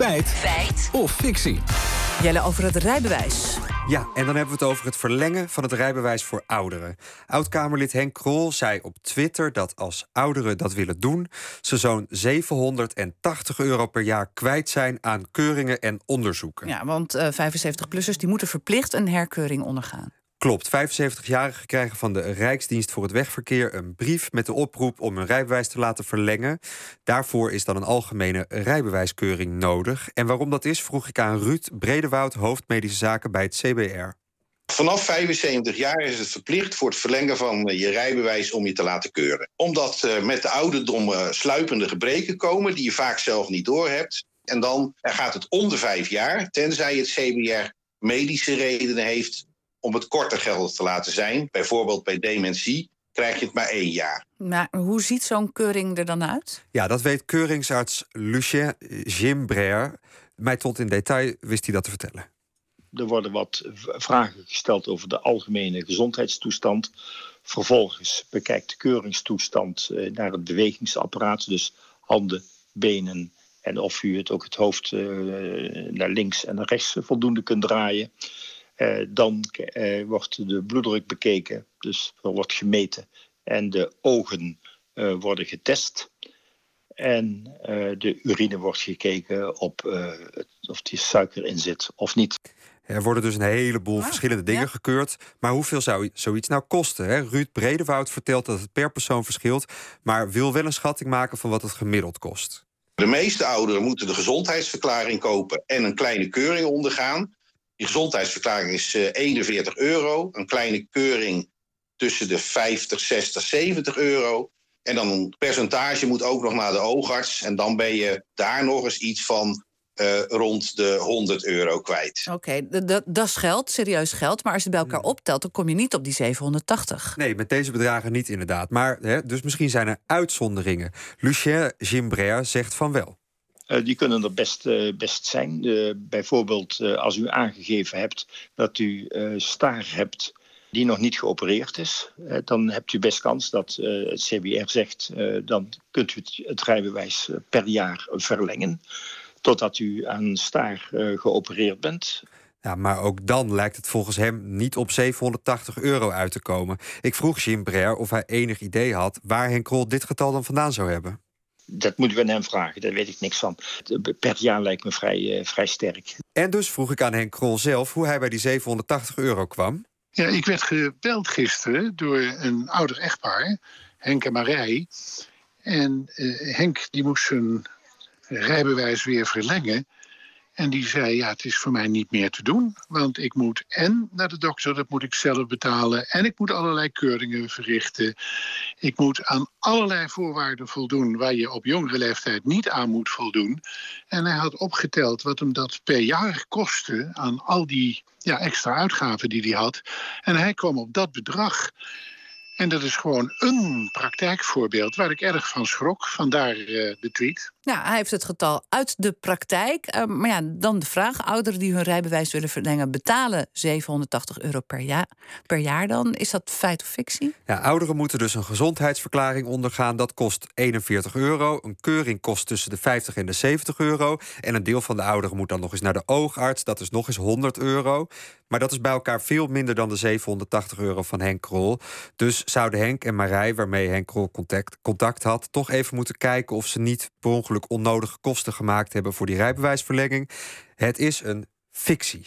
Feit. Feit. Of fictie. Jelle over het rijbewijs. Ja, en dan hebben we het over het verlengen van het rijbewijs voor ouderen. Oud-Kamerlid Henk Krol zei op Twitter dat als ouderen dat willen doen, ze zo'n 780 euro per jaar kwijt zijn aan keuringen en onderzoeken. Ja, want 75-plussers die moeten verplicht een herkeuring ondergaan. Klopt, 75-jarigen krijgen van de Rijksdienst voor het Wegverkeer een brief met de oproep om hun rijbewijs te laten verlengen. Daarvoor is dan een algemene rijbewijskeuring nodig. En waarom dat is, vroeg ik aan Ruud Bredewoud, hoofdmedische zaken bij het CBR. Vanaf 75 jaar is het verplicht voor het verlengen van je rijbewijs om je te laten keuren. Omdat uh, met de ouderdom sluipende gebreken komen die je vaak zelf niet doorhebt. En dan gaat het om de vijf jaar, tenzij het CBR medische redenen heeft om het korter geldig te laten zijn, bijvoorbeeld bij dementie, krijg je het maar één jaar. Maar hoe ziet zo'n keuring er dan uit? Ja, dat weet keuringsarts Lucien Gimbrer. Mij tot in detail wist hij dat te vertellen. Er worden wat vragen gesteld over de algemene gezondheidstoestand. Vervolgens bekijkt de keuringstoestand eh, naar het bewegingsapparaat, dus handen, benen en of u het ook het hoofd eh, naar links en naar rechts voldoende kunt draaien. Eh, dan eh, wordt de bloeddruk bekeken, dus er wordt gemeten. En de ogen eh, worden getest. En de urine wordt gekeken op of die suiker in zit of niet. Er worden dus een heleboel ah, verschillende dingen gekeurd. Maar hoeveel zou zoiets nou kosten? Hè? Ruud Bredewoud vertelt dat het per persoon verschilt, maar wil wel een schatting maken van wat het gemiddeld kost. De meeste ouderen moeten de gezondheidsverklaring kopen en een kleine keuring ondergaan. Die gezondheidsverklaring is 41 eh, euro. Een kleine keuring tussen de 50, 60, 70 euro. En dan een percentage moet ook nog naar de oogarts. En dan ben je daar nog eens iets van uh, rond de 100 euro kwijt. Oké, okay, dat is geld, serieus geld. Maar als je het bij elkaar hmm. optelt, dan kom je niet op die 780. Nee, met deze bedragen niet inderdaad. Maar hè, dus misschien zijn er uitzonderingen. Lucien Gimbrer zegt van wel. Uh, die kunnen er best, uh, best zijn. Uh, bijvoorbeeld als u aangegeven hebt dat u staar hebt die nog niet geopereerd is, dan hebt u best kans dat het CBR zegt, dan kunt u het, rijbewijs per jaar verlengen, totdat u aan staar geopereerd bent. Ja, maar ook dan lijkt het volgens hem niet op 780 euro uit te komen. Ik vroeg Jim Brer of hij enig idee had waar Henk Krol dit getal dan vandaan zou hebben dat moeten we aan hem vragen, daar weet ik niks van. Per jaar lijkt me vrij, uh, vrij sterk. En dus vroeg ik aan Henk Krol zelf hoe hij bij die 780 euro kwam. Ja, ik werd gebeld gisteren door een ouder echtpaar, Henk en Marij. En uh, Henk die moest zijn rijbewijs weer verlengen. En die zei, ja, het is voor mij niet meer te doen. Want ik moet en naar de dokter, dat moet ik zelf betalen. En ik moet allerlei keuringen verrichten. Ik moet aan allerlei voorwaarden voldoen... waar je op jongere leeftijd niet aan moet voldoen. En hij had opgeteld wat hem dat per jaar kostte... aan al die ja, extra uitgaven die hij had. En hij kwam op dat bedrag... En dat is gewoon een praktijkvoorbeeld waar ik erg van schrok. Vandaar uh, de tweet. Ja, hij heeft het getal uit de praktijk. Uh, maar ja, dan de vraag: ouderen die hun rijbewijs willen verlengen, betalen 780 euro per jaar, per jaar dan? Is dat feit of fictie? Ja, ouderen moeten dus een gezondheidsverklaring ondergaan. Dat kost 41 euro. Een keuring kost tussen de 50 en de 70 euro. En een deel van de ouderen moet dan nog eens naar de oogarts. Dat is nog eens 100 euro. Maar dat is bij elkaar veel minder dan de 780 euro van Henk Krol. Dus zouden Henk en Marij, waarmee Henk Krol contact, contact had, toch even moeten kijken of ze niet per ongeluk onnodige kosten gemaakt hebben voor die rijbewijsverlenging. Het is een fictie.